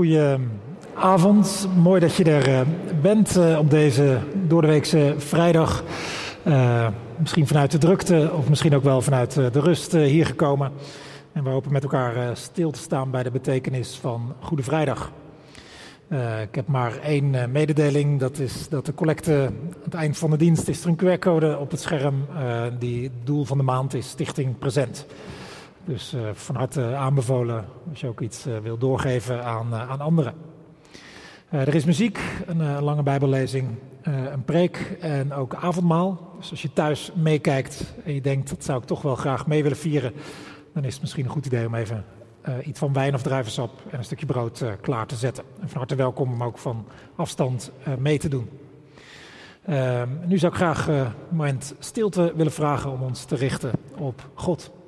Goedenavond, mooi dat je er uh, bent uh, op deze doordeweekse vrijdag. Uh, misschien vanuit de drukte of misschien ook wel vanuit de rust hier gekomen. En we hopen met elkaar stil te staan bij de betekenis van Goede Vrijdag. ik heb maar één mededeling, dat is dat de collecte aan het eind van de dienst is er een QR-code op het scherm. die het doel van de maand is Stichting Present. Dus uh, van harte aanbevolen als je ook iets uh, wil doorgeven aan, uh, aan anderen. er is muziek, een lange bijbellezing, een preek en ook avondmaal. Dus als je thuis meekijkt en je denkt dat zou ik toch wel graag mee willen vieren, dan is het misschien een goed idee om even iets van wijn of druivensap en een stukje brood klaar te zetten. En van harte welkom om ook van afstand mee te doen. Ehm, nu zou ik graag een moment stilte willen vragen om ons te richten op God.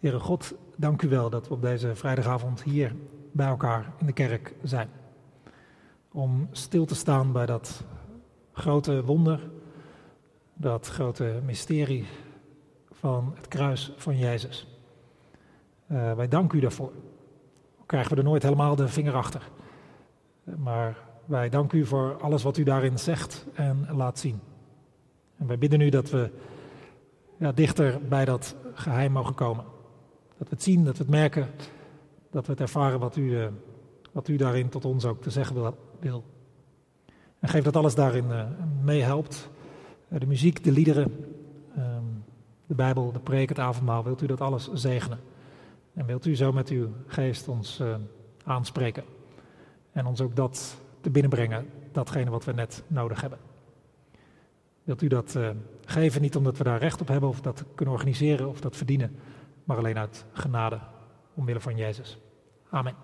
Heere God, dank u wel dat we op deze vrijdagavond hier bij elkaar in de kerk zijn. Om stil te staan bij dat grote wonder, dat grote mysterie van het kruis van Jezus. Uh, wij danken u daarvoor. Krijgen we er nooit helemaal de vinger achter. Maar wij danken u voor alles wat u daarin zegt en laat zien. En wij bidden u dat we ja, dichter bij dat geheim mogen komen. Dat we het zien, dat we het merken, dat we het ervaren wat u, uh, wat u daarin tot ons ook te zeggen wil. En geef dat alles daarin uh, meehelpt. Uh, de muziek, de liederen, um, de Bijbel, de preek, het avondmaal. Wilt u dat alles zegenen? En wilt u zo met uw geest ons aanspreken? En ons ook dat te binnenbrengen, datgene wat we net nodig hebben. Wilt u dat geven, niet omdat we daar recht op hebben of dat kunnen organiseren of dat verdienen maar alleen uit genade omwille van Jezus. Amen.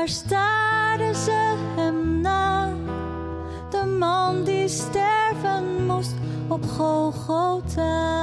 Daar staarden ze hem na, de man die sterven moest op Golgotha.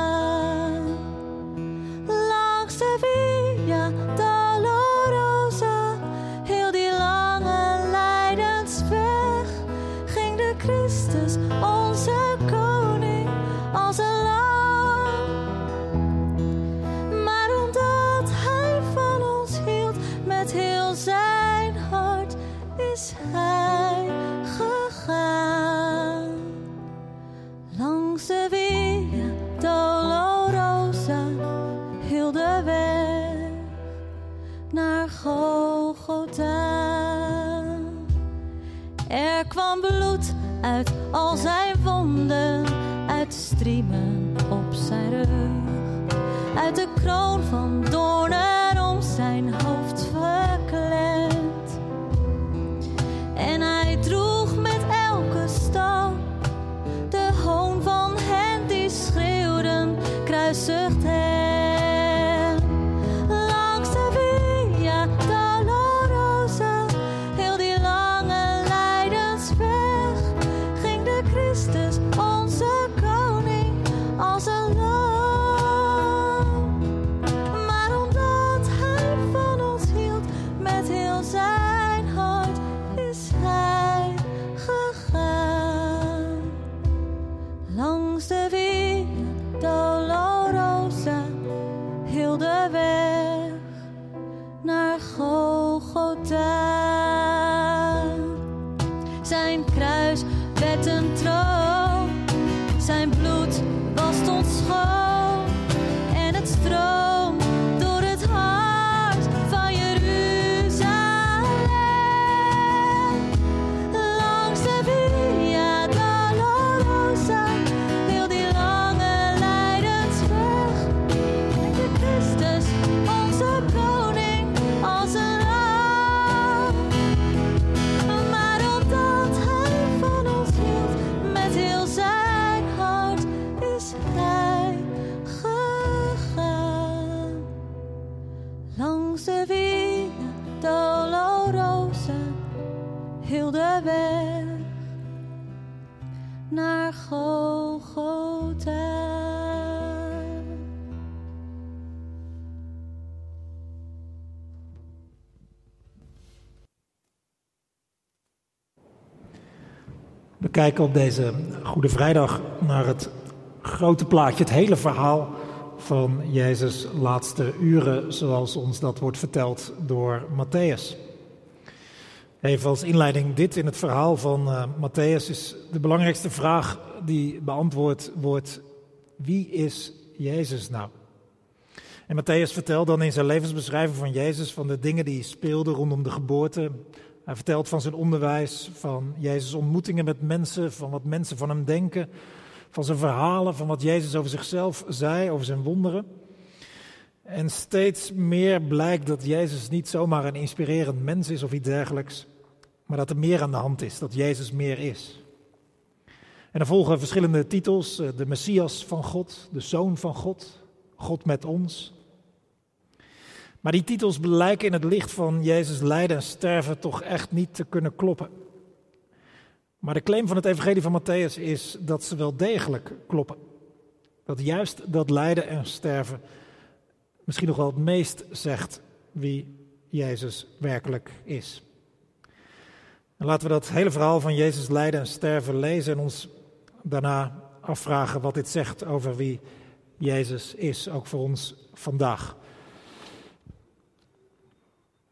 Langs de Via kijken op deze Goede Vrijdag naar het grote plaatje, het hele verhaal van Jezus' laatste uren, zoals ons dat wordt verteld door Matthäus. Even als inleiding, dit in het verhaal van uh, Matthäus is de belangrijkste vraag die beantwoord wordt: wie is Jezus nou? En Matthäus vertelt dan in zijn levensbeschrijving van Jezus van de dingen die speelden rondom de geboorte. Hij vertelt van zijn onderwijs, van Jezus' ontmoetingen met mensen, van wat mensen van hem denken, van zijn verhalen, van wat Jezus over zichzelf zei, over zijn wonderen. En steeds meer blijkt dat Jezus niet zomaar een inspirerend mens is of iets dergelijks, maar dat er meer aan de hand is, dat Jezus meer is. En er volgen verschillende titels: de Messias van God, de Zoon van God, God met ons. Maar die titels blijken in het licht van Jezus lijden en sterven toch echt niet te kunnen kloppen. Maar de claim van het Evangelie van Matthäus is dat ze wel degelijk kloppen. Dat juist dat lijden en sterven misschien nog wel het meest zegt wie Jezus werkelijk is. En laten we dat hele verhaal van Jezus lijden en sterven lezen en ons daarna afvragen wat dit zegt over wie Jezus is, ook voor ons vandaag.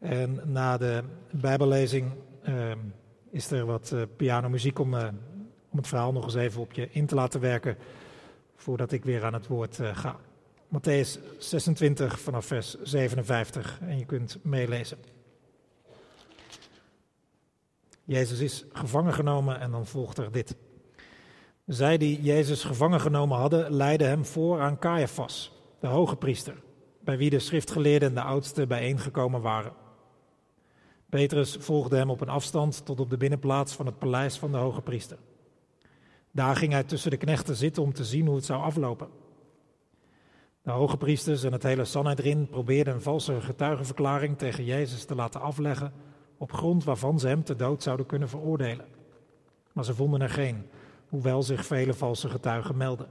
En na de Bijbellezing uh, is er wat uh, pianomuziek om, uh, om het verhaal nog eens even op je in te laten werken voordat ik weer aan het woord uh, ga. Matthäus 26 vanaf vers 57 en je kunt meelezen. Jezus is gevangen genomen en dan volgt er dit. Zij die Jezus gevangen genomen hadden, leidden hem voor aan Caiaphas, de hoge priester, bij wie de schriftgeleerden en de oudsten bijeengekomen waren. Petrus volgde hem op een afstand tot op de binnenplaats van het paleis van de hoge priester. Daar ging hij tussen de knechten zitten om te zien hoe het zou aflopen. De hoge priesters en het hele Sanhedrin probeerden een valse getuigenverklaring tegen Jezus te laten afleggen op grond waarvan ze hem te dood zouden kunnen veroordelen. Maar ze vonden er geen, hoewel zich vele valse getuigen melden.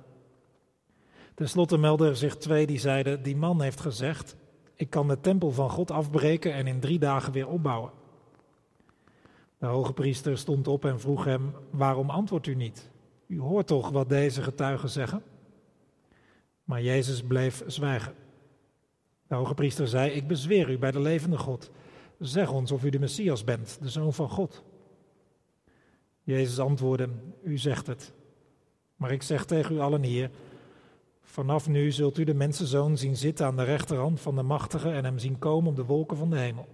Ten slotte meldden er zich twee die zeiden: Die man heeft gezegd: Ik kan de tempel van God afbreken en in drie dagen weer opbouwen. De hoge priester stond op en vroeg hem: Waarom antwoordt u niet? U hoort toch wat deze getuigen zeggen? Maar Jezus bleef zwijgen. De hoge priester zei: Ik bezweer u bij de levende God. Zeg ons of u de Messias bent, de zoon van God. Jezus antwoordde: U zegt het. Maar ik zeg tegen u allen hier: Vanaf nu zult u de mensenzoon zien zitten aan de rechterhand van de machtige en hem zien komen op de wolken van de hemel.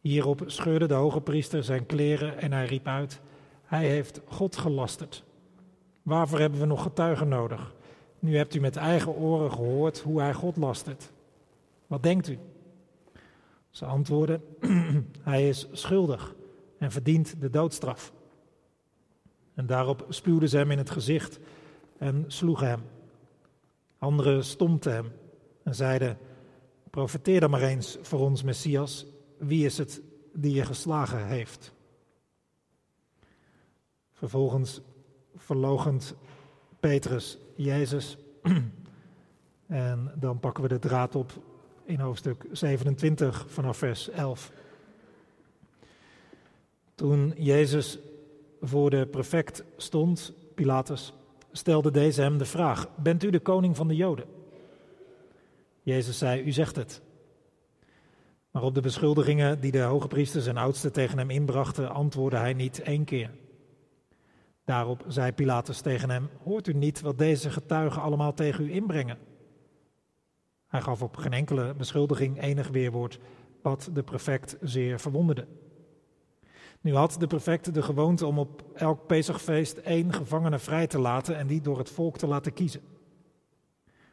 Hierop scheurde de hoge priester zijn kleren en hij riep uit: Hij heeft God gelasterd. Waarvoor hebben we nog getuigen nodig? Nu hebt u met eigen oren gehoord hoe hij God lastert. Wat denkt u? Ze antwoordden: Hij is schuldig en verdient de doodstraf. En daarop spuwden ze hem in het gezicht en sloegen hem. Anderen stompten hem en zeiden: Profeteer dan maar eens voor ons Messias. Wie is het die je geslagen heeft? Vervolgens verlogend Petrus Jezus. En dan pakken we de draad op in hoofdstuk 27 vanaf vers 11. Toen Jezus voor de prefect stond, Pilatus, stelde deze hem de vraag: Bent u de koning van de Joden? Jezus zei: U zegt het. Maar op de beschuldigingen die de hoge priesters en oudsten tegen hem inbrachten, antwoordde hij niet één keer. Daarop zei Pilatus tegen hem: Hoort u niet wat deze getuigen allemaal tegen u inbrengen? Hij gaf op geen enkele beschuldiging enig weerwoord, wat de prefect zeer verwonderde. Nu had de prefect de gewoonte om op elk Pesachfeest één gevangene vrij te laten en die door het volk te laten kiezen.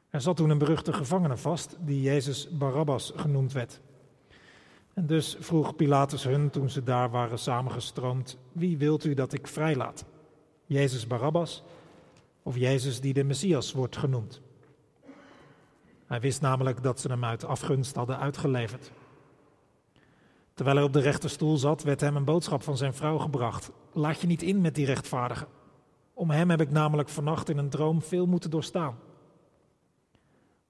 Er zat toen een beruchte gevangene vast, die Jezus Barabbas genoemd werd. En dus vroeg Pilatus hun, toen ze daar waren samengestroomd, wie wilt u dat ik vrijlaat? Jezus Barabbas of Jezus die de Messias wordt genoemd? Hij wist namelijk dat ze hem uit afgunst hadden uitgeleverd. Terwijl hij op de rechterstoel zat, werd hem een boodschap van zijn vrouw gebracht. Laat je niet in met die rechtvaardige. Om hem heb ik namelijk vannacht in een droom veel moeten doorstaan.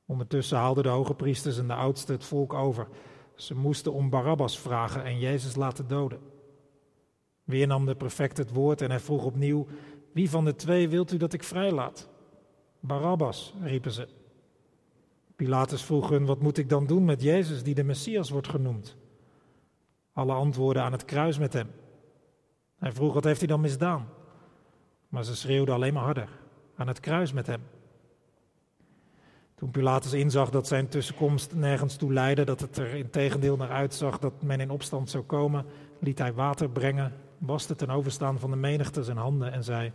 Ondertussen haalden de hoge priesters en de oudsten het volk over. Ze moesten om Barabbas vragen en Jezus laten doden. Weer nam de prefect het woord en hij vroeg opnieuw: Wie van de twee wilt u dat ik vrijlaat? Barabbas, riepen ze. Pilatus vroeg hun: Wat moet ik dan doen met Jezus, die de Messias wordt genoemd? Alle antwoorden aan het kruis met hem. Hij vroeg: Wat heeft hij dan misdaan? Maar ze schreeuwden alleen maar harder: Aan het kruis met hem. Toen Pilatus inzag dat zijn tussenkomst nergens toe leidde, dat het er in tegendeel naar uitzag dat men in opstand zou komen, liet hij water brengen, waste ten overstaan van de menigte zijn handen en zei: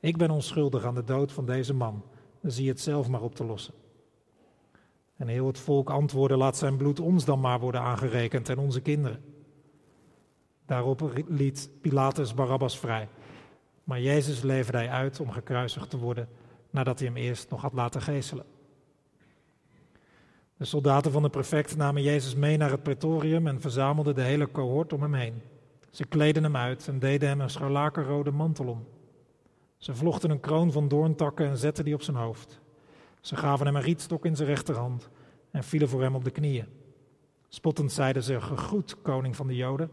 Ik ben onschuldig aan de dood van deze man, zie het zelf maar op te lossen. En heel het volk antwoordde: Laat zijn bloed ons dan maar worden aangerekend en onze kinderen. Daarop liet Pilatus Barabbas vrij. Maar Jezus leverde hij uit om gekruisigd te worden nadat hij hem eerst nog had laten geeselen. De soldaten van de prefect namen Jezus mee naar het pretorium en verzamelden de hele cohort om hem heen. Ze kleden hem uit en deden hem een scharlakenrode mantel om. Ze vlochten een kroon van doorntakken en zetten die op zijn hoofd. Ze gaven hem een rietstok in zijn rechterhand en vielen voor hem op de knieën. Spottend zeiden ze: Gegroet, koning van de Joden.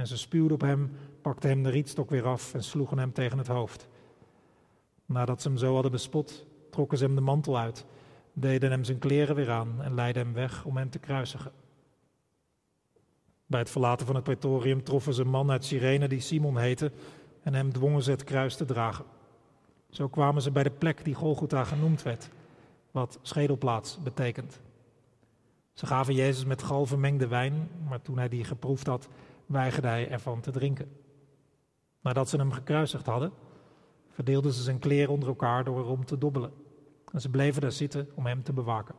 En ze spuwden op hem, pakten hem de rietstok weer af en sloegen hem tegen het hoofd. Nadat ze hem zo hadden bespot, trokken ze hem de mantel uit, deden hem zijn kleren weer aan en leidden hem weg om hem te kruisigen. Bij het verlaten van het praetorium troffen ze een man uit Cyrene die Simon heette en hem dwongen ze het kruis te dragen. Zo kwamen ze bij de plek die Golgotha genoemd werd, wat schedelplaats betekent. Ze gaven Jezus met gal vermengde wijn, maar toen hij die geproefd had, weigerde hij ervan te drinken. Nadat ze hem gekruisigd hadden, verdeelden ze zijn kleren onder elkaar door erom te dobbelen. En ze bleven daar zitten om hem te bewaken.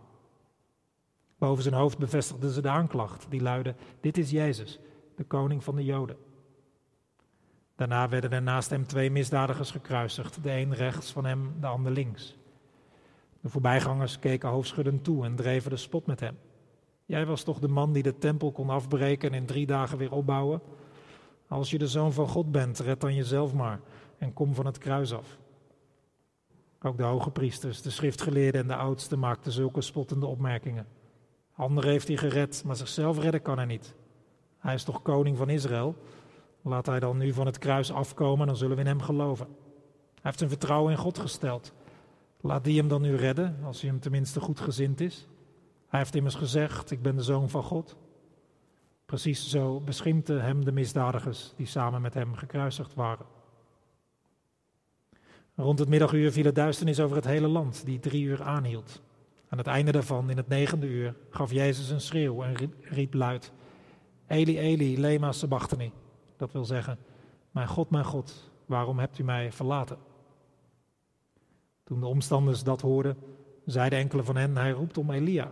Boven zijn hoofd bevestigden ze de aanklacht, die luidde: Dit is Jezus, de koning van de Joden. Daarna werden er naast hem twee misdadigers gekruisigd, de een rechts van hem, de ander links. De voorbijgangers keken hoofdschuddend toe en dreven de spot met hem. Jij was toch de man die de tempel kon afbreken en in drie dagen weer opbouwen? Als je de zoon van God bent, red dan jezelf maar en kom van het kruis af. Ook de hoge priesters, de schriftgeleerden en de oudsten maakten zulke spottende opmerkingen. Anderen heeft hij gered, maar zichzelf redden kan hij niet. Hij is toch koning van Israël? Laat hij dan nu van het kruis afkomen, dan zullen we in hem geloven. Hij heeft zijn vertrouwen in God gesteld. Laat die hem dan nu redden, als hij hem tenminste goed gezind is. Hij heeft immers gezegd, ik ben de zoon van God. Precies zo beschimpten hem de misdadigers die samen met hem gekruisigd waren. Rond het middaguur viel het duisternis over het hele land, die drie uur aanhield. Aan het einde daarvan, in het negende uur, gaf Jezus een schreeuw en riep luid: Eli, Eli, lema sabachthani. Dat wil zeggen: Mijn God, mijn God, waarom hebt u mij verlaten? Toen de omstanders dat hoorden, zeiden enkele van hen: Hij roept om Elia.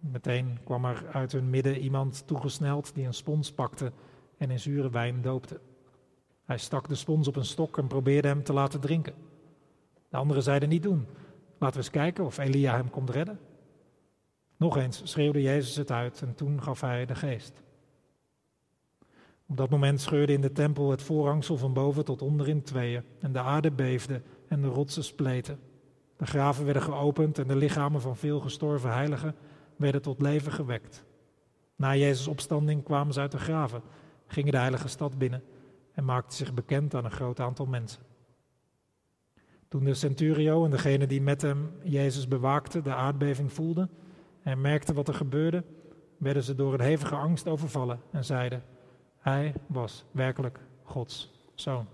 Meteen kwam er uit hun midden iemand toegesneld die een spons pakte en in zure wijn doopte. Hij stak de spons op een stok en probeerde hem te laten drinken. De anderen zeiden niet doen. Laten we eens kijken of Elia hem komt redden. Nog eens schreeuwde Jezus het uit en toen gaf hij de geest. Op dat moment scheurde in de tempel het voorhangsel van boven tot onder in tweeën en de aarde beefde en de rotsen spleten. De graven werden geopend en de lichamen van veel gestorven heiligen werden tot leven gewekt. Na Jezus' opstanding kwamen ze uit de graven, gingen de heilige stad binnen en maakten zich bekend aan een groot aantal mensen. Toen de centurio en degene die met hem Jezus bewaakte de aardbeving voelden en merkten wat er gebeurde, werden ze door een hevige angst overvallen en zeiden: Hij was werkelijk Gods zoon.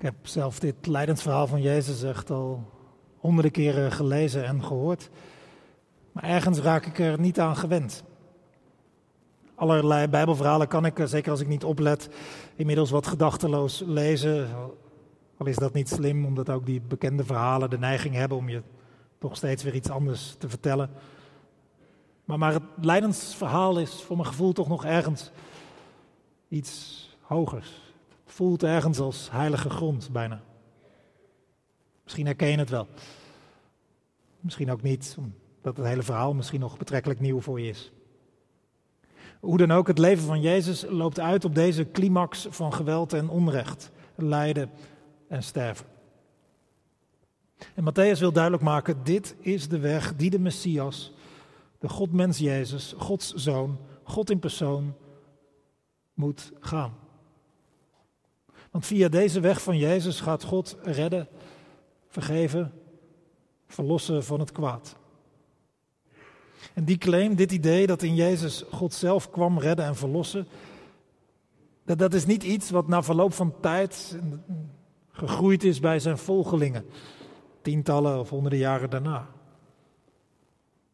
Ik heb zelf dit lijdensverhaal van Jezus echt al honderden keren gelezen en gehoord. Maar ergens raak ik er niet aan gewend. Allerlei Bijbelverhalen kan ik, zeker als ik niet oplet, inmiddels wat gedachteloos lezen. Al is dat niet slim, omdat ook die bekende verhalen de neiging hebben om je toch steeds weer iets anders te vertellen. Maar, maar het lijdensverhaal is voor mijn gevoel toch nog ergens iets hogers voelt ergens als heilige grond bijna. Misschien herken je het wel. Misschien ook niet, omdat het hele verhaal misschien nog betrekkelijk nieuw voor je is. Hoe dan ook, het leven van Jezus loopt uit op deze climax van geweld en onrecht, lijden en sterven. En Matthäus wil duidelijk maken, dit is de weg die de Messias, de Godmens Jezus, Gods zoon, God in persoon, moet gaan. Want via deze weg van Jezus gaat God redden, vergeven, verlossen van het kwaad. En die claim, dit idee dat in Jezus God zelf kwam redden en verlossen, dat, dat is niet iets wat na verloop van tijd gegroeid is bij zijn volgelingen, tientallen of honderden jaren daarna.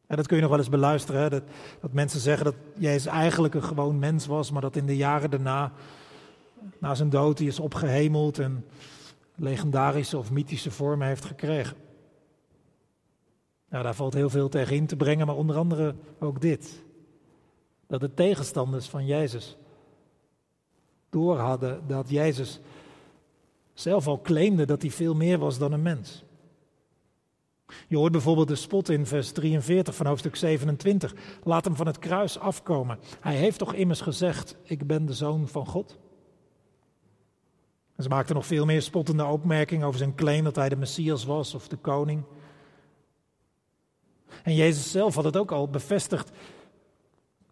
En dat kun je nog wel eens beluisteren? Dat, dat mensen zeggen dat Jezus eigenlijk een gewoon mens was, maar dat in de jaren daarna, na zijn dood, hij is opgehemeld en legendarische of mythische vormen heeft gekregen. Nou, daar valt heel veel tegen in te brengen, maar onder andere ook dit. Dat de tegenstanders van Jezus door hadden dat Jezus zelf al claimde dat hij veel meer was dan een mens. Je hoort bijvoorbeeld de spot in vers 43 van hoofdstuk 27. Laat hem van het kruis afkomen. Hij heeft toch immers gezegd: Ik ben de zoon van God? En ze maakten nog veel meer spottende opmerkingen over zijn claim dat hij de Messias was of de koning. En Jezus zelf had het ook al bevestigd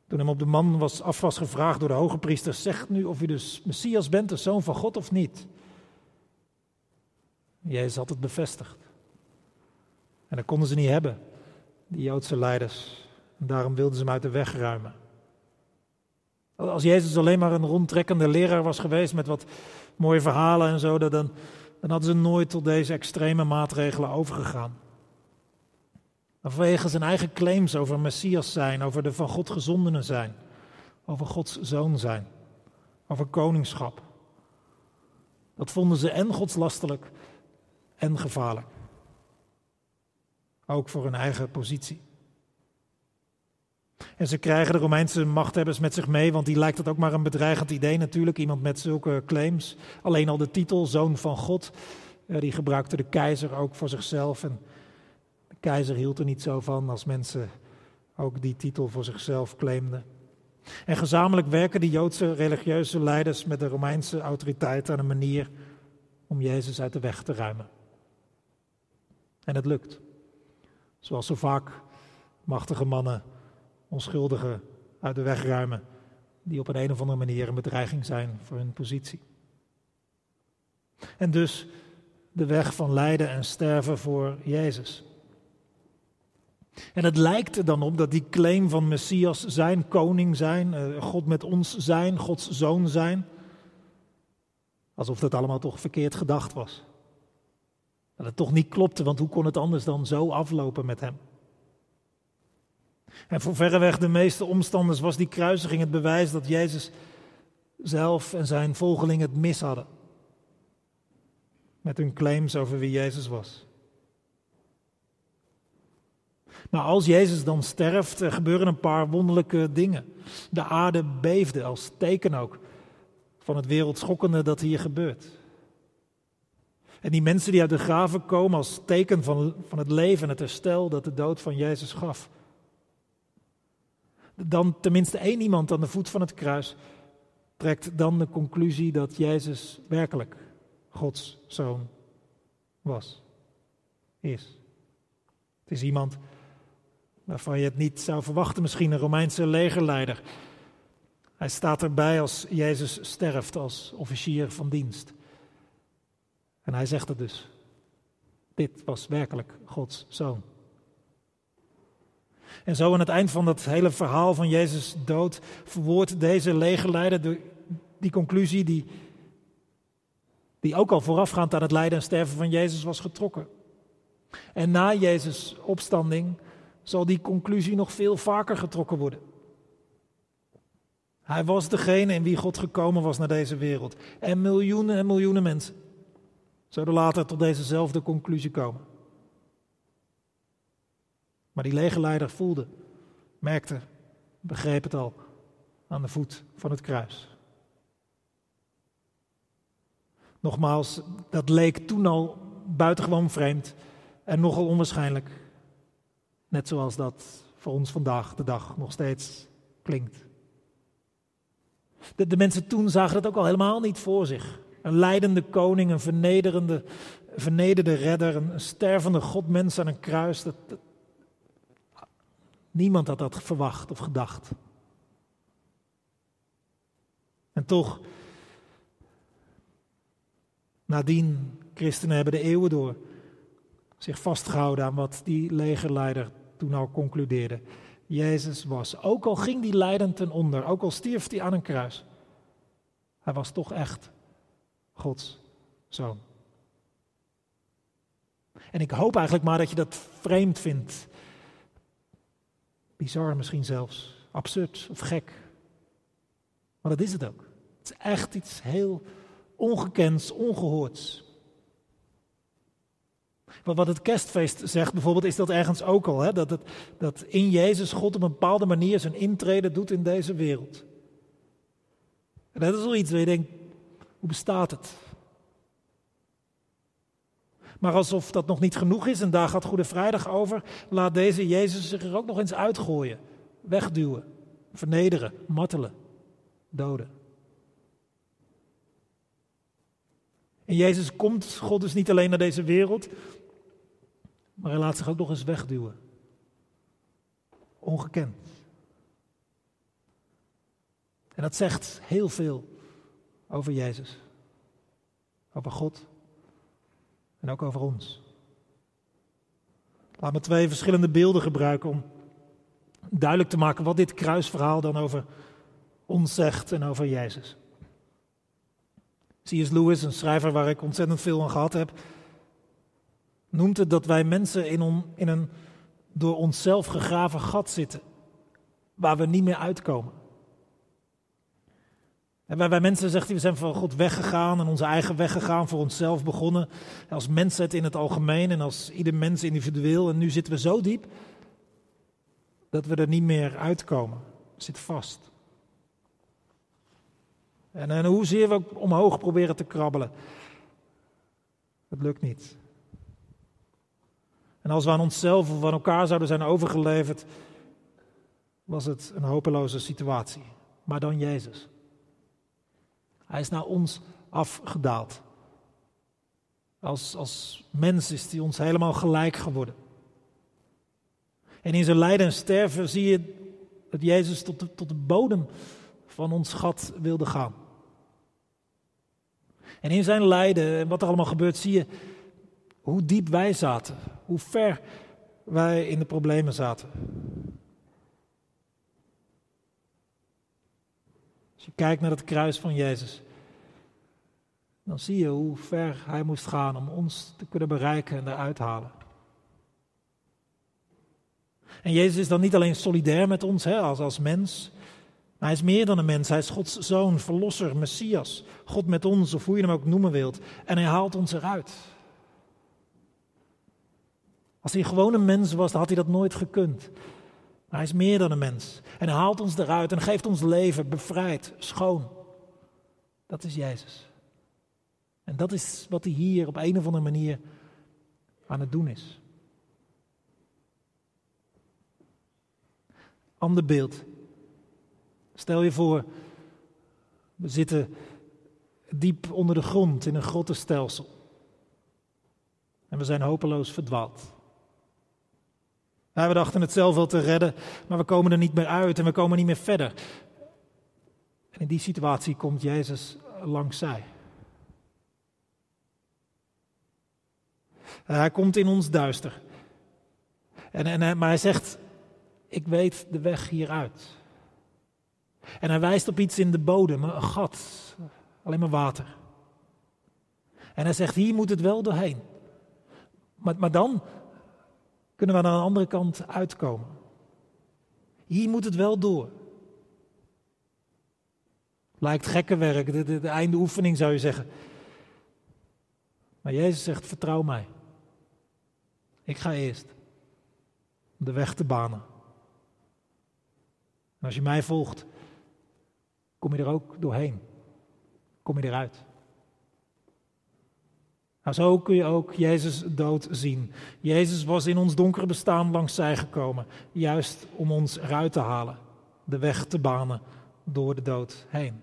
toen hem op de man was, af was gevraagd door de hoge priester: Zeg nu of u dus Messias bent, de zoon van God of niet. Jezus had het bevestigd. En dat konden ze niet hebben, die Joodse leiders. En daarom wilden ze hem uit de weg ruimen. Als Jezus alleen maar een rondtrekkende leraar was geweest met wat mooie verhalen en zo, dan, dan hadden ze nooit tot deze extreme maatregelen overgegaan. Vanwege zijn eigen claims over Messias zijn, over de van God gezondenen zijn, over Gods zoon zijn, over koningschap. Dat vonden ze en godslastelijk en gevaarlijk. Ook voor hun eigen positie. En ze krijgen de Romeinse machthebbers met zich mee, want die lijkt het ook maar een bedreigend idee natuurlijk. Iemand met zulke claims. Alleen al de titel, zoon van God, eh, die gebruikte de keizer ook voor zichzelf. En de keizer hield er niet zo van als mensen ook die titel voor zichzelf claimden. En gezamenlijk werken de Joodse religieuze leiders met de Romeinse autoriteiten aan een manier om Jezus uit de weg te ruimen. En het lukt. Zoals zo vaak machtige mannen onschuldigen uit de weg ruimen, die op een, een of andere manier een bedreiging zijn voor hun positie. En dus de weg van lijden en sterven voor Jezus. En het lijkt er dan op dat die claim van Messias zijn, koning zijn, eh, God met ons zijn, Gods zoon zijn, alsof dat allemaal toch verkeerd gedacht was. Dat het toch niet klopte, want hoe kon het anders dan zo aflopen met hem? En voor verreweg de meeste omstanders was die kruisiging het bewijs dat Jezus zelf en zijn volgelingen het mis hadden. Met hun claims over wie Jezus was. Maar als Jezus dan sterft, er gebeuren een paar wonderlijke dingen. De aarde beefde als teken ook van het wereldschokkende dat hier gebeurt. En die mensen die uit de graven komen als teken van, van het leven en het herstel dat de dood van Jezus gaf. Dan tenminste één iemand aan de voet van het kruis trekt dan de conclusie dat Jezus werkelijk Gods zoon was, is. Het is iemand waarvan je het niet zou verwachten, misschien een Romeinse legerleider. Hij staat erbij als Jezus sterft als officier van dienst. En hij zegt het dus. Dit was werkelijk Gods zoon. En zo aan het eind van dat hele verhaal van Jezus dood verwoordt deze legerleider die conclusie die, die ook al voorafgaand aan het lijden en sterven van Jezus was getrokken. En na Jezus' opstanding zal die conclusie nog veel vaker getrokken worden. Hij was degene in wie God gekomen was naar deze wereld. En miljoenen en miljoenen mensen zouden later tot dezezelfde conclusie komen. Maar die legerleider voelde, merkte, begreep het al aan de voet van het kruis. Nogmaals, dat leek toen al buitengewoon vreemd en nogal onwaarschijnlijk. Net zoals dat voor ons vandaag de dag nog steeds klinkt. De, de mensen toen zagen dat ook al helemaal niet voor zich. Een leidende koning, een vernederende, vernederde redder, een stervende godmens aan een kruis. Dat, Niemand had dat verwacht of gedacht. En toch, nadien, christenen hebben de eeuwen door zich vastgehouden aan wat die legerleider toen al concludeerde. Jezus was, ook al ging die lijden ten onder, ook al stierf hij aan een kruis, hij was toch echt Gods zoon. En ik hoop eigenlijk maar dat je dat vreemd vindt. Bizar misschien zelfs, absurd of gek. Maar dat is het ook. Het is echt iets heel ongekends, ongehoords. Maar wat het kerstfeest zegt bijvoorbeeld, is dat ergens ook al. Hè? Dat, dat in Jezus God op een bepaalde manier zijn intrede doet in deze wereld. En dat is wel iets waar je denkt, hoe bestaat het? Maar alsof dat nog niet genoeg is, en daar gaat Goede Vrijdag over, laat deze Jezus zich er ook nog eens uitgooien, wegduwen, vernederen, martelen, doden. En Jezus komt, God dus niet alleen naar deze wereld, maar hij laat zich ook nog eens wegduwen. Ongekend. En dat zegt heel veel over Jezus, over God en ook over ons. Laat me twee verschillende beelden gebruiken om duidelijk te maken wat dit kruisverhaal dan over ons zegt en over Jezus. C.S. Lewis, een schrijver waar ik ontzettend veel aan gehad heb, noemt het dat wij mensen in, in een door onszelf gegraven gat zitten, waar we niet meer uitkomen. En wij, mensen, zegt hij, we zijn van God weggegaan en onze eigen weg gegaan, voor onszelf begonnen. Als mensheid in het algemeen en als ieder mens individueel. En nu zitten we zo diep dat we er niet meer uitkomen. Zit vast. En, en hoezeer we omhoog proberen te krabbelen. Het lukt niet. En als we aan onszelf of aan elkaar zouden zijn overgeleverd, was het een hopeloze situatie. Maar dan Jezus. Hij is naar ons afgedaald. Als, als mens is hij ons helemaal gelijk geworden. En in zijn lijden en sterven zie je dat Jezus tot de, tot de bodem van ons gat wilde gaan. En in zijn lijden en wat er allemaal gebeurt, zie je hoe diep wij zaten. Hoe ver wij in de problemen zaten. Als je kijkt naar het kruis van Jezus, dan zie je hoe ver hij moest gaan om ons te kunnen bereiken en eruit halen. En Jezus is dan niet alleen solidair met ons hè, als, als mens, maar hij is meer dan een mens. Hij is Gods zoon, verlosser, Messias. God met ons, of hoe je hem ook noemen wilt. En hij haalt ons eruit. Als hij gewoon een mens was, dan had hij dat nooit gekund. Maar hij is meer dan een mens. En hij haalt ons eruit en geeft ons leven, bevrijd, schoon. Dat is Jezus. En dat is wat hij hier op een of andere manier aan het doen is. Ander beeld. Stel je voor, we zitten diep onder de grond in een grottenstelsel. En we zijn hopeloos verdwaald. we dachten het zelf wel te redden, maar we komen er niet meer uit en we komen niet meer verder. En in die situatie komt Jezus langs zij. Hij komt in ons duister. En, en, maar hij zegt, ik weet de weg hieruit. En hij wijst op iets in de bodem, een gat, alleen maar water. En hij zegt, hier moet het wel doorheen. Maar, maar dan kunnen we aan de andere kant uitkomen. Hier moet het wel door. Lijkt gekke werk, de, de, de einde oefening zou je zeggen. Maar Jezus zegt, vertrouw mij. Ik ga eerst de weg te banen. En als je mij volgt, kom je er ook doorheen. Kom je eruit. Nou, zo kun je ook Jezus dood zien. Jezus was in ons donkere bestaan langs zij gekomen, juist om ons eruit te halen, de weg te banen door de dood heen.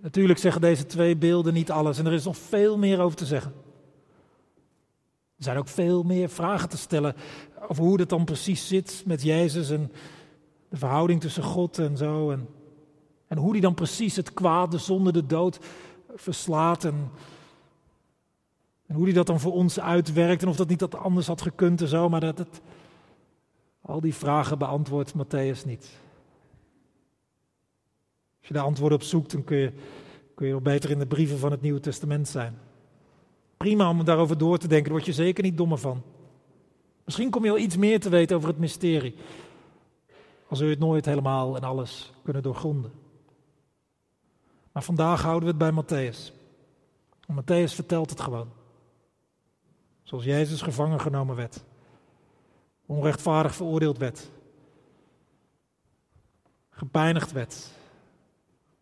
Natuurlijk zeggen deze twee beelden niet alles en er is nog veel meer over te zeggen. Er zijn ook veel meer vragen te stellen over hoe het dan precies zit met Jezus en de verhouding tussen God en zo. En, en hoe die dan precies het kwaad, de zonde, de dood verslaat. En, en hoe die dat dan voor ons uitwerkt en of dat niet dat anders had gekund en zo. Maar dat het, al die vragen beantwoordt Matthäus niet. Als je daar antwoorden op zoekt, dan kun je, kun je nog beter in de brieven van het Nieuwe Testament zijn. Prima om daarover door te denken, daar word je zeker niet dommer van. Misschien kom je wel iets meer te weten over het mysterie. Als we het nooit helemaal en alles kunnen doorgronden. Maar vandaag houden we het bij Matthäus. En Matthäus vertelt het gewoon. Zoals Jezus gevangen genomen werd. Onrechtvaardig veroordeeld werd. Gepijnigd werd.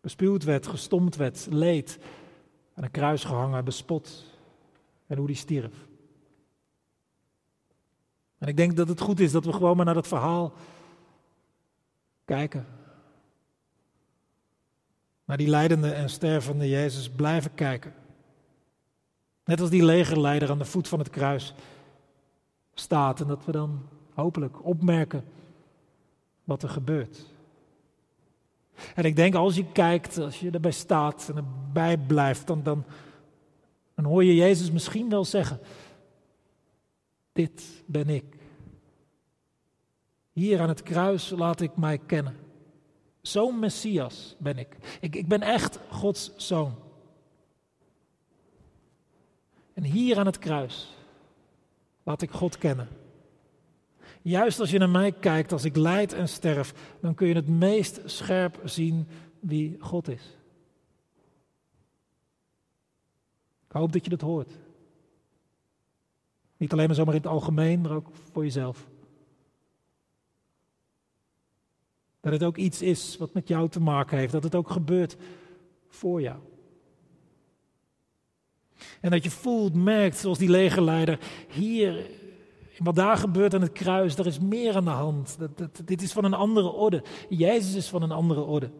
Bespuwd werd, gestompt werd, leed. Aan een kruis gehangen, bespot. En hoe die stierf. En ik denk dat het goed is dat we gewoon maar naar dat verhaal kijken. Naar die leidende en stervende Jezus blijven kijken. Net als die legerleider aan de voet van het kruis staat en dat we dan hopelijk opmerken wat er gebeurt. En ik denk als je kijkt, als je erbij staat en erbij blijft, dan, dan, hoor je Jezus misschien wel zeggen, dit ben ik. Hier aan het kruis laat ik mij kennen. Zo'n Messias ben ik. ik. Ik ben echt Gods zoon. En hier aan het kruis laat ik God kennen. Juist als je naar mij kijkt, als ik lijd en sterf, dan kun je het meest scherp zien wie God is. Ik hoop dat je dat hoort. Niet alleen maar zomaar in het algemeen, maar ook voor jezelf. Dat het ook iets is wat met jou te maken heeft, dat het ook gebeurt voor jou. En dat je voelt, merkt, zoals die legerleider, hier, wat daar gebeurt aan het kruis, er is meer aan de hand. Dat, dit is van een andere orde. Jezus is van een andere orde.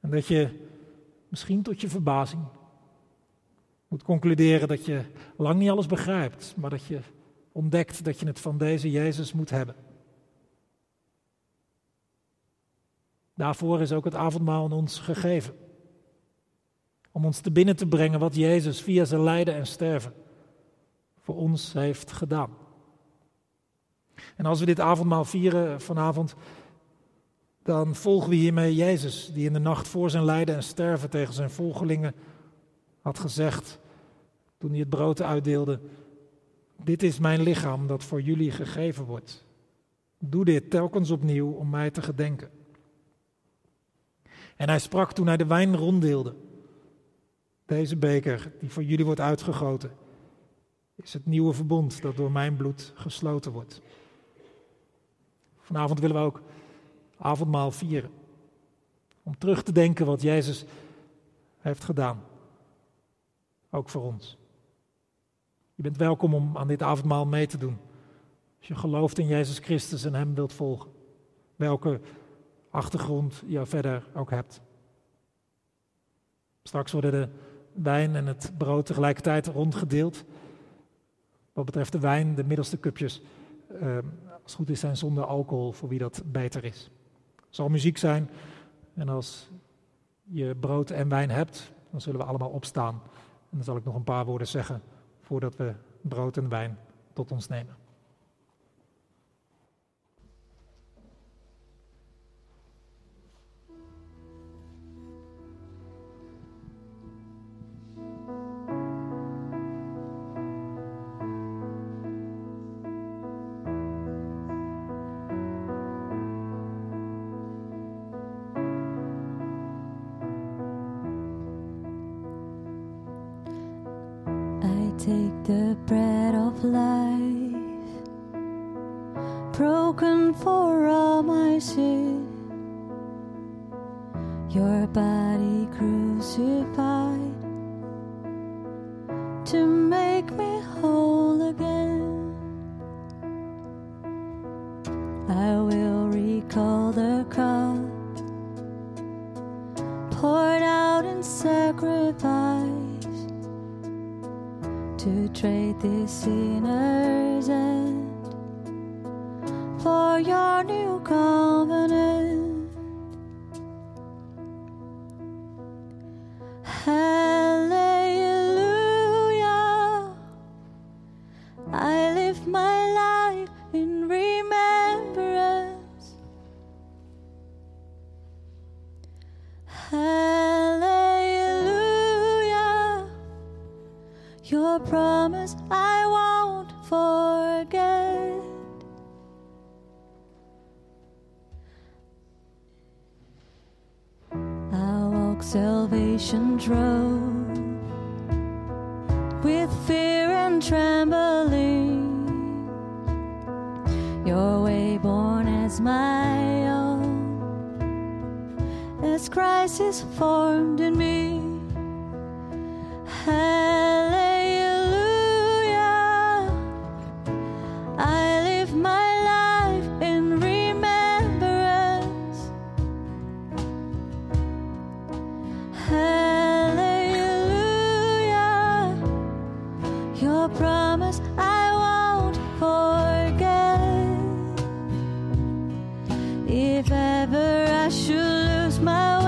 En dat je misschien tot je verbazing moet concluderen dat je lang niet alles begrijpt, maar dat je ontdekt dat je het van deze Jezus moet hebben. Daarvoor is ook het avondmaal aan ons gegeven. Om ons te binnen te brengen wat Jezus via zijn lijden en sterven voor ons heeft gedaan. En als we dit avondmaal vieren vanavond, dan volgen we hiermee Jezus, die in de nacht voor zijn lijden en sterven tegen zijn volgelingen had gezegd, toen hij het brood uitdeelde, dit is mijn lichaam dat voor jullie gegeven wordt. Doe dit telkens opnieuw om mij te gedenken. En hij sprak toen hij de wijn ronddeelde. Deze beker die voor jullie wordt uitgegoten, is het nieuwe verbond dat door mijn bloed gesloten wordt. Vanavond willen we ook avondmaal vieren. Om terug te denken wat Jezus heeft gedaan. Ook voor ons. Je bent welkom om aan dit avondmaal mee te doen. Als je gelooft in Jezus Christus en Hem wilt volgen. Welke achtergrond je verder ook hebt. Straks worden de wijn en het brood tegelijkertijd rondgedeeld. Wat betreft de wijn, de middelste cupjes, eh, als het goed is, zijn zonder alcohol voor wie dat beter is. Er zal muziek zijn en als je brood en wijn hebt, dan zullen we allemaal opstaan. En dan zal ik nog een paar woorden zeggen voordat we brood en wijn tot ons nemen. take me home. If ever I should lose my way,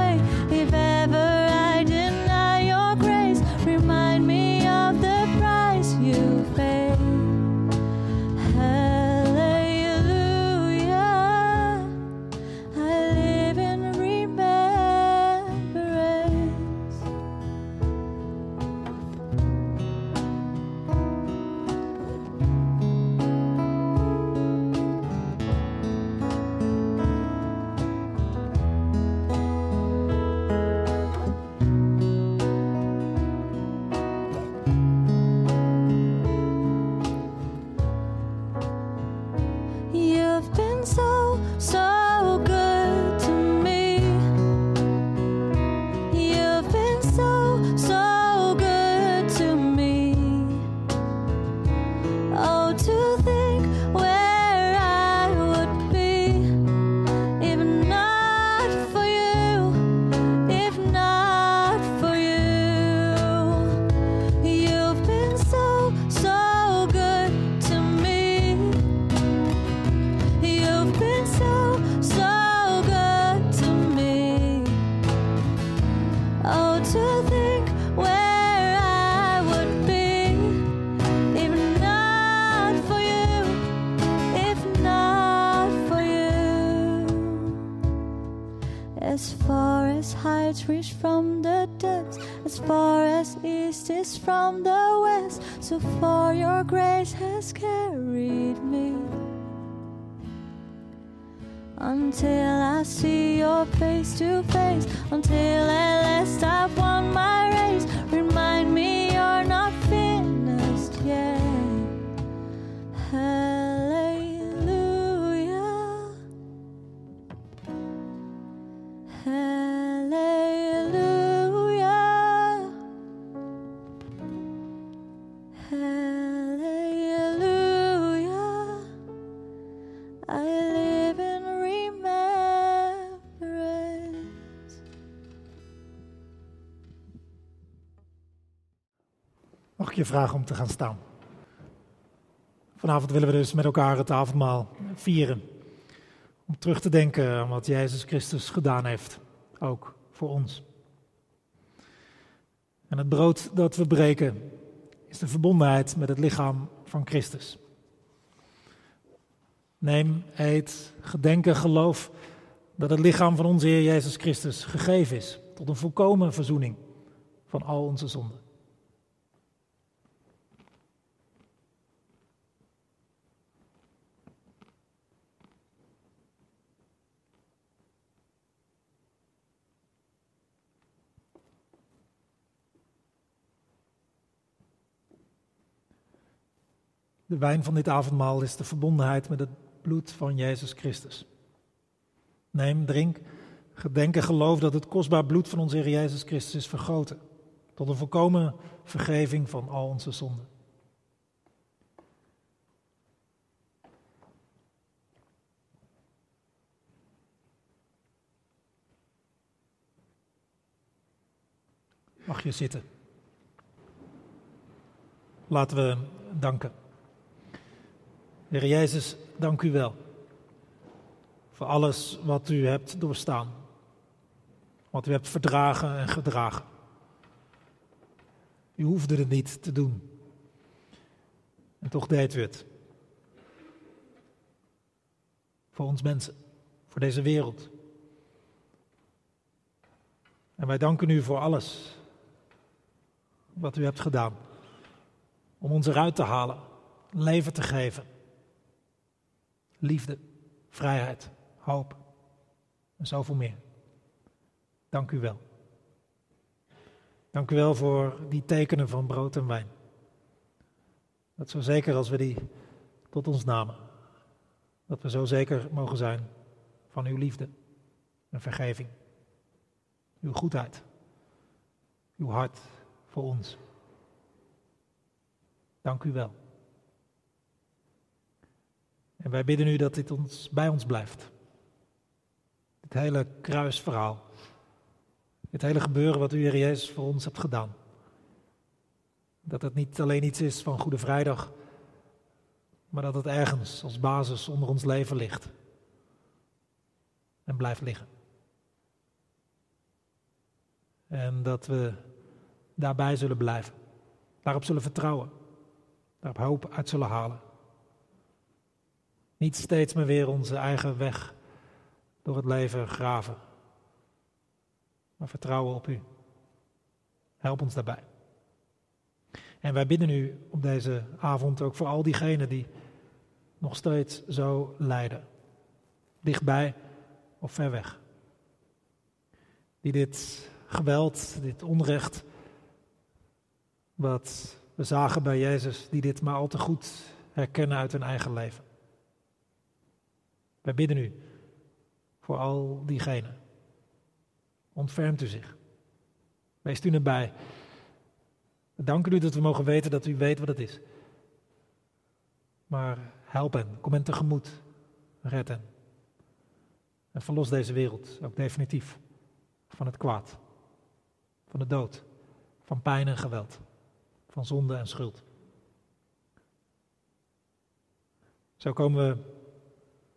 from the west, so far your grace has carried me. Until I see your face to face, until at last I've won my race. Vragen om te gaan staan? Vanavond willen we dus met elkaar het avondmaal vieren. Om terug te denken aan wat Jezus Christus gedaan heeft, ook voor ons. En het brood dat we breken is de verbondenheid met het lichaam van Christus. Neem, eet, gedenk en geloof dat het lichaam van onze Heer Jezus Christus gegeven is tot een volkomen verzoening van al onze zonden. De wijn van dit avondmaal is de verbondenheid met het bloed van Jezus Christus. Neem, drink, gedenk en geloof dat het kostbaar bloed van onze Heer Jezus Christus is vergoten. Tot een volkomen vergeving van al onze zonden. Mag je zitten. Laten we danken. Heer Jezus, dank u wel voor alles wat u hebt doorstaan. Wat u hebt verdragen en gedragen. U hoefde het niet te doen. En toch deed u het. Voor ons mensen, voor deze wereld. En wij danken u voor alles wat u hebt gedaan. Om ons eruit te halen, leven te geven. Liefde, vrijheid, hoop en zoveel meer. Dank u wel. Dank u wel voor die tekenen van brood en wijn. Dat zo zeker als we die tot ons namen, dat we zo zeker mogen zijn van uw liefde en vergeving, uw goedheid, uw hart voor ons. Dank u wel. En wij bidden u dat dit ons, bij ons blijft. Het hele kruisverhaal. Het hele gebeuren wat u, Heer Jezus, voor ons hebt gedaan. Dat het niet alleen iets is van Goede Vrijdag, maar dat het ergens als basis onder ons leven ligt. En blijft liggen. En dat we daarbij zullen blijven. Daarop zullen vertrouwen. Daarop hoop uit zullen halen. Niet steeds maar weer onze eigen weg door het leven graven. Maar vertrouwen op u. Help ons daarbij. En wij bidden u op deze avond ook voor al diegenen die nog steeds zo lijden. Dichtbij of ver weg. Die dit geweld, dit onrecht, wat we zagen bij Jezus, die dit maar al te goed herkennen uit hun eigen leven. Wij bidden u voor al diegenen. Ontfermt u zich. Wees u erbij. We danken u dat we mogen weten dat u weet wat het is. Maar help hen, kom hen tegemoet, red hen. En verlos deze wereld ook definitief van het kwaad, van de dood, van pijn en geweld, van zonde en schuld. Zo komen we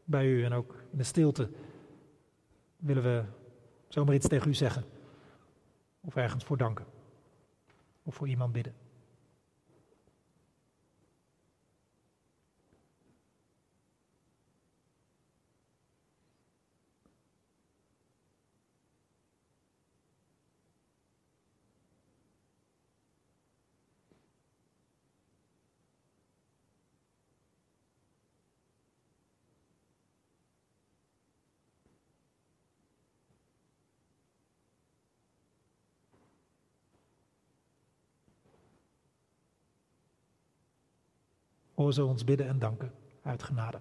bij u en ook in de stilte willen we zomaar iets tegen u zeggen of ergens voor danken of voor iemand bidden. Hoor zo ons bidden en danken uit genade.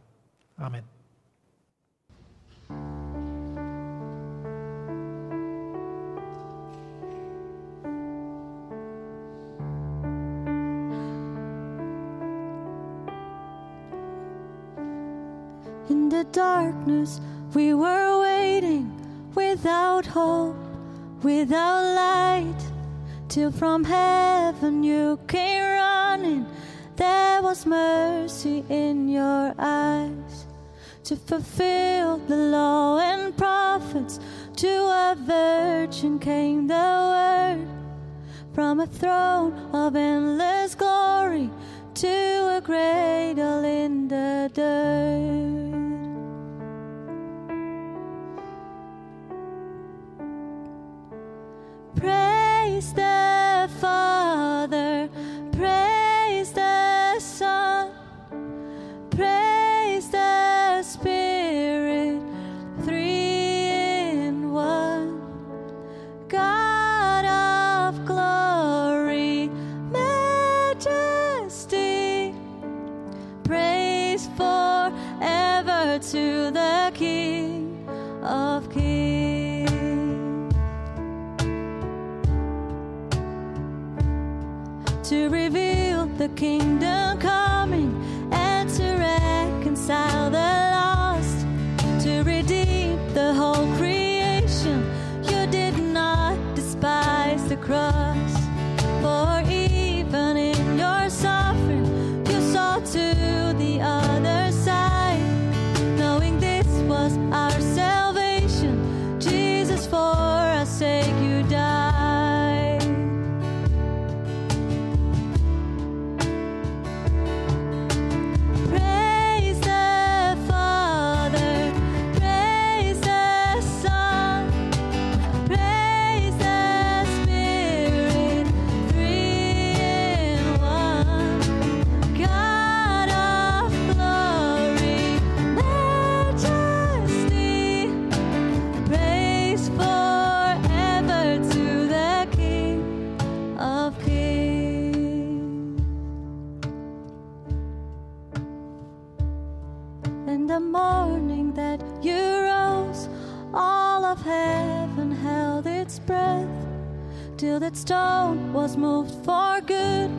Amen. In the darkness, we were waiting without hope, without light, till from heaven you came running. There was mercy in your eyes to fulfill the law and prophets. To a virgin came the word from a throne of endless glory to a cradle in the dirt. To the King of Kings. to reveal the kingdom stone was moved for good.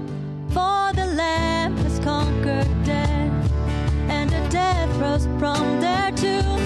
For the Lamb has conquered death, and the dead rose from their tombs,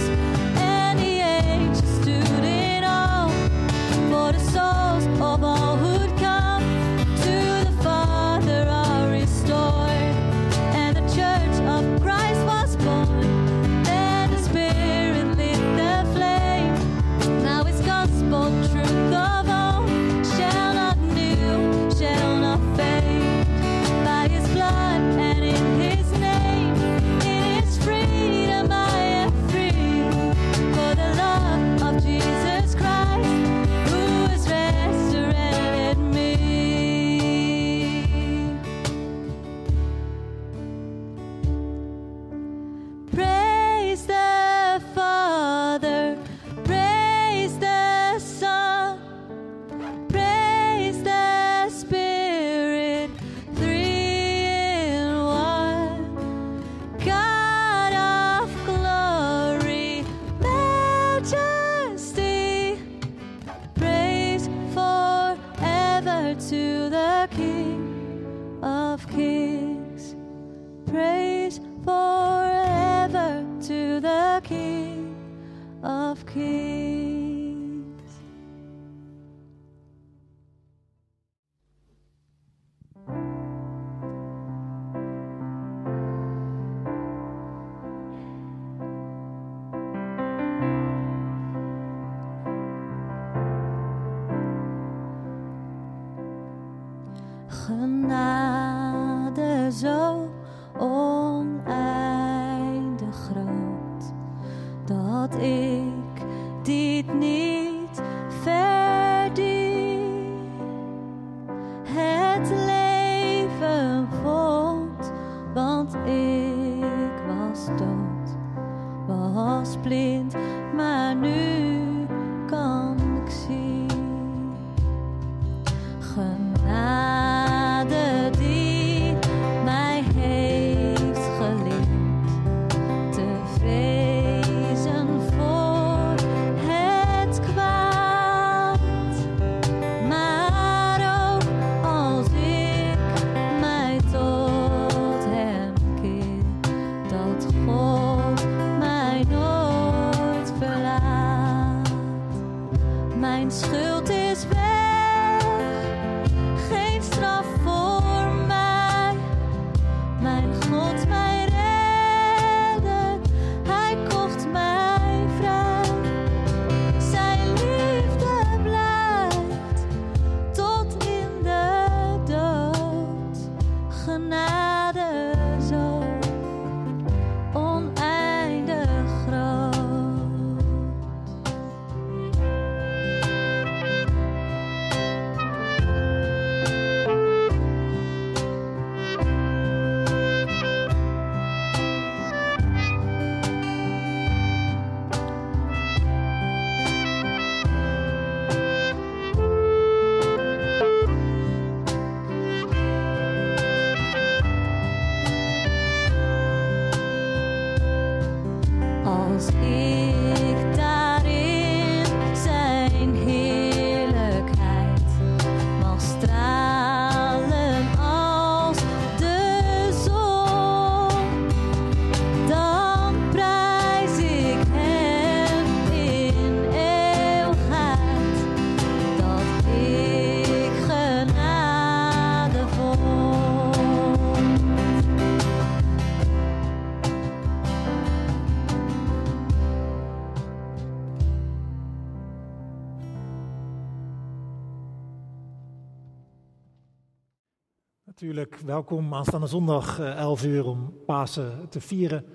welkom aanstaande zondag eh, 11 uur om Pasen te vieren.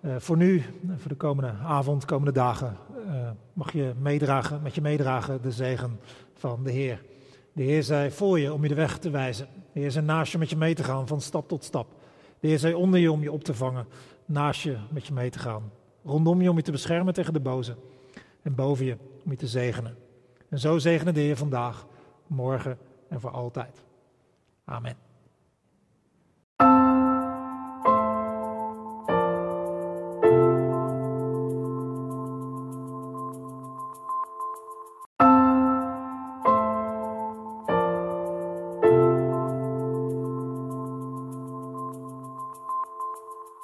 Eh, voor nu, eh, voor de komende avond, komende dagen, eh, mag je meedragen, met je meedragen de zegen van de Heer. De Heer zij voor je om je de weg te wijzen. De Heer zij naast je met je mee te gaan van stap tot stap. De Heer zij onder je om je op te vangen, naast je met je mee te gaan. Rondom je om je te beschermen tegen de boze. En boven je om je te zegenen. En zo zegenen de Heer vandaag, morgen en voor altijd. Amen.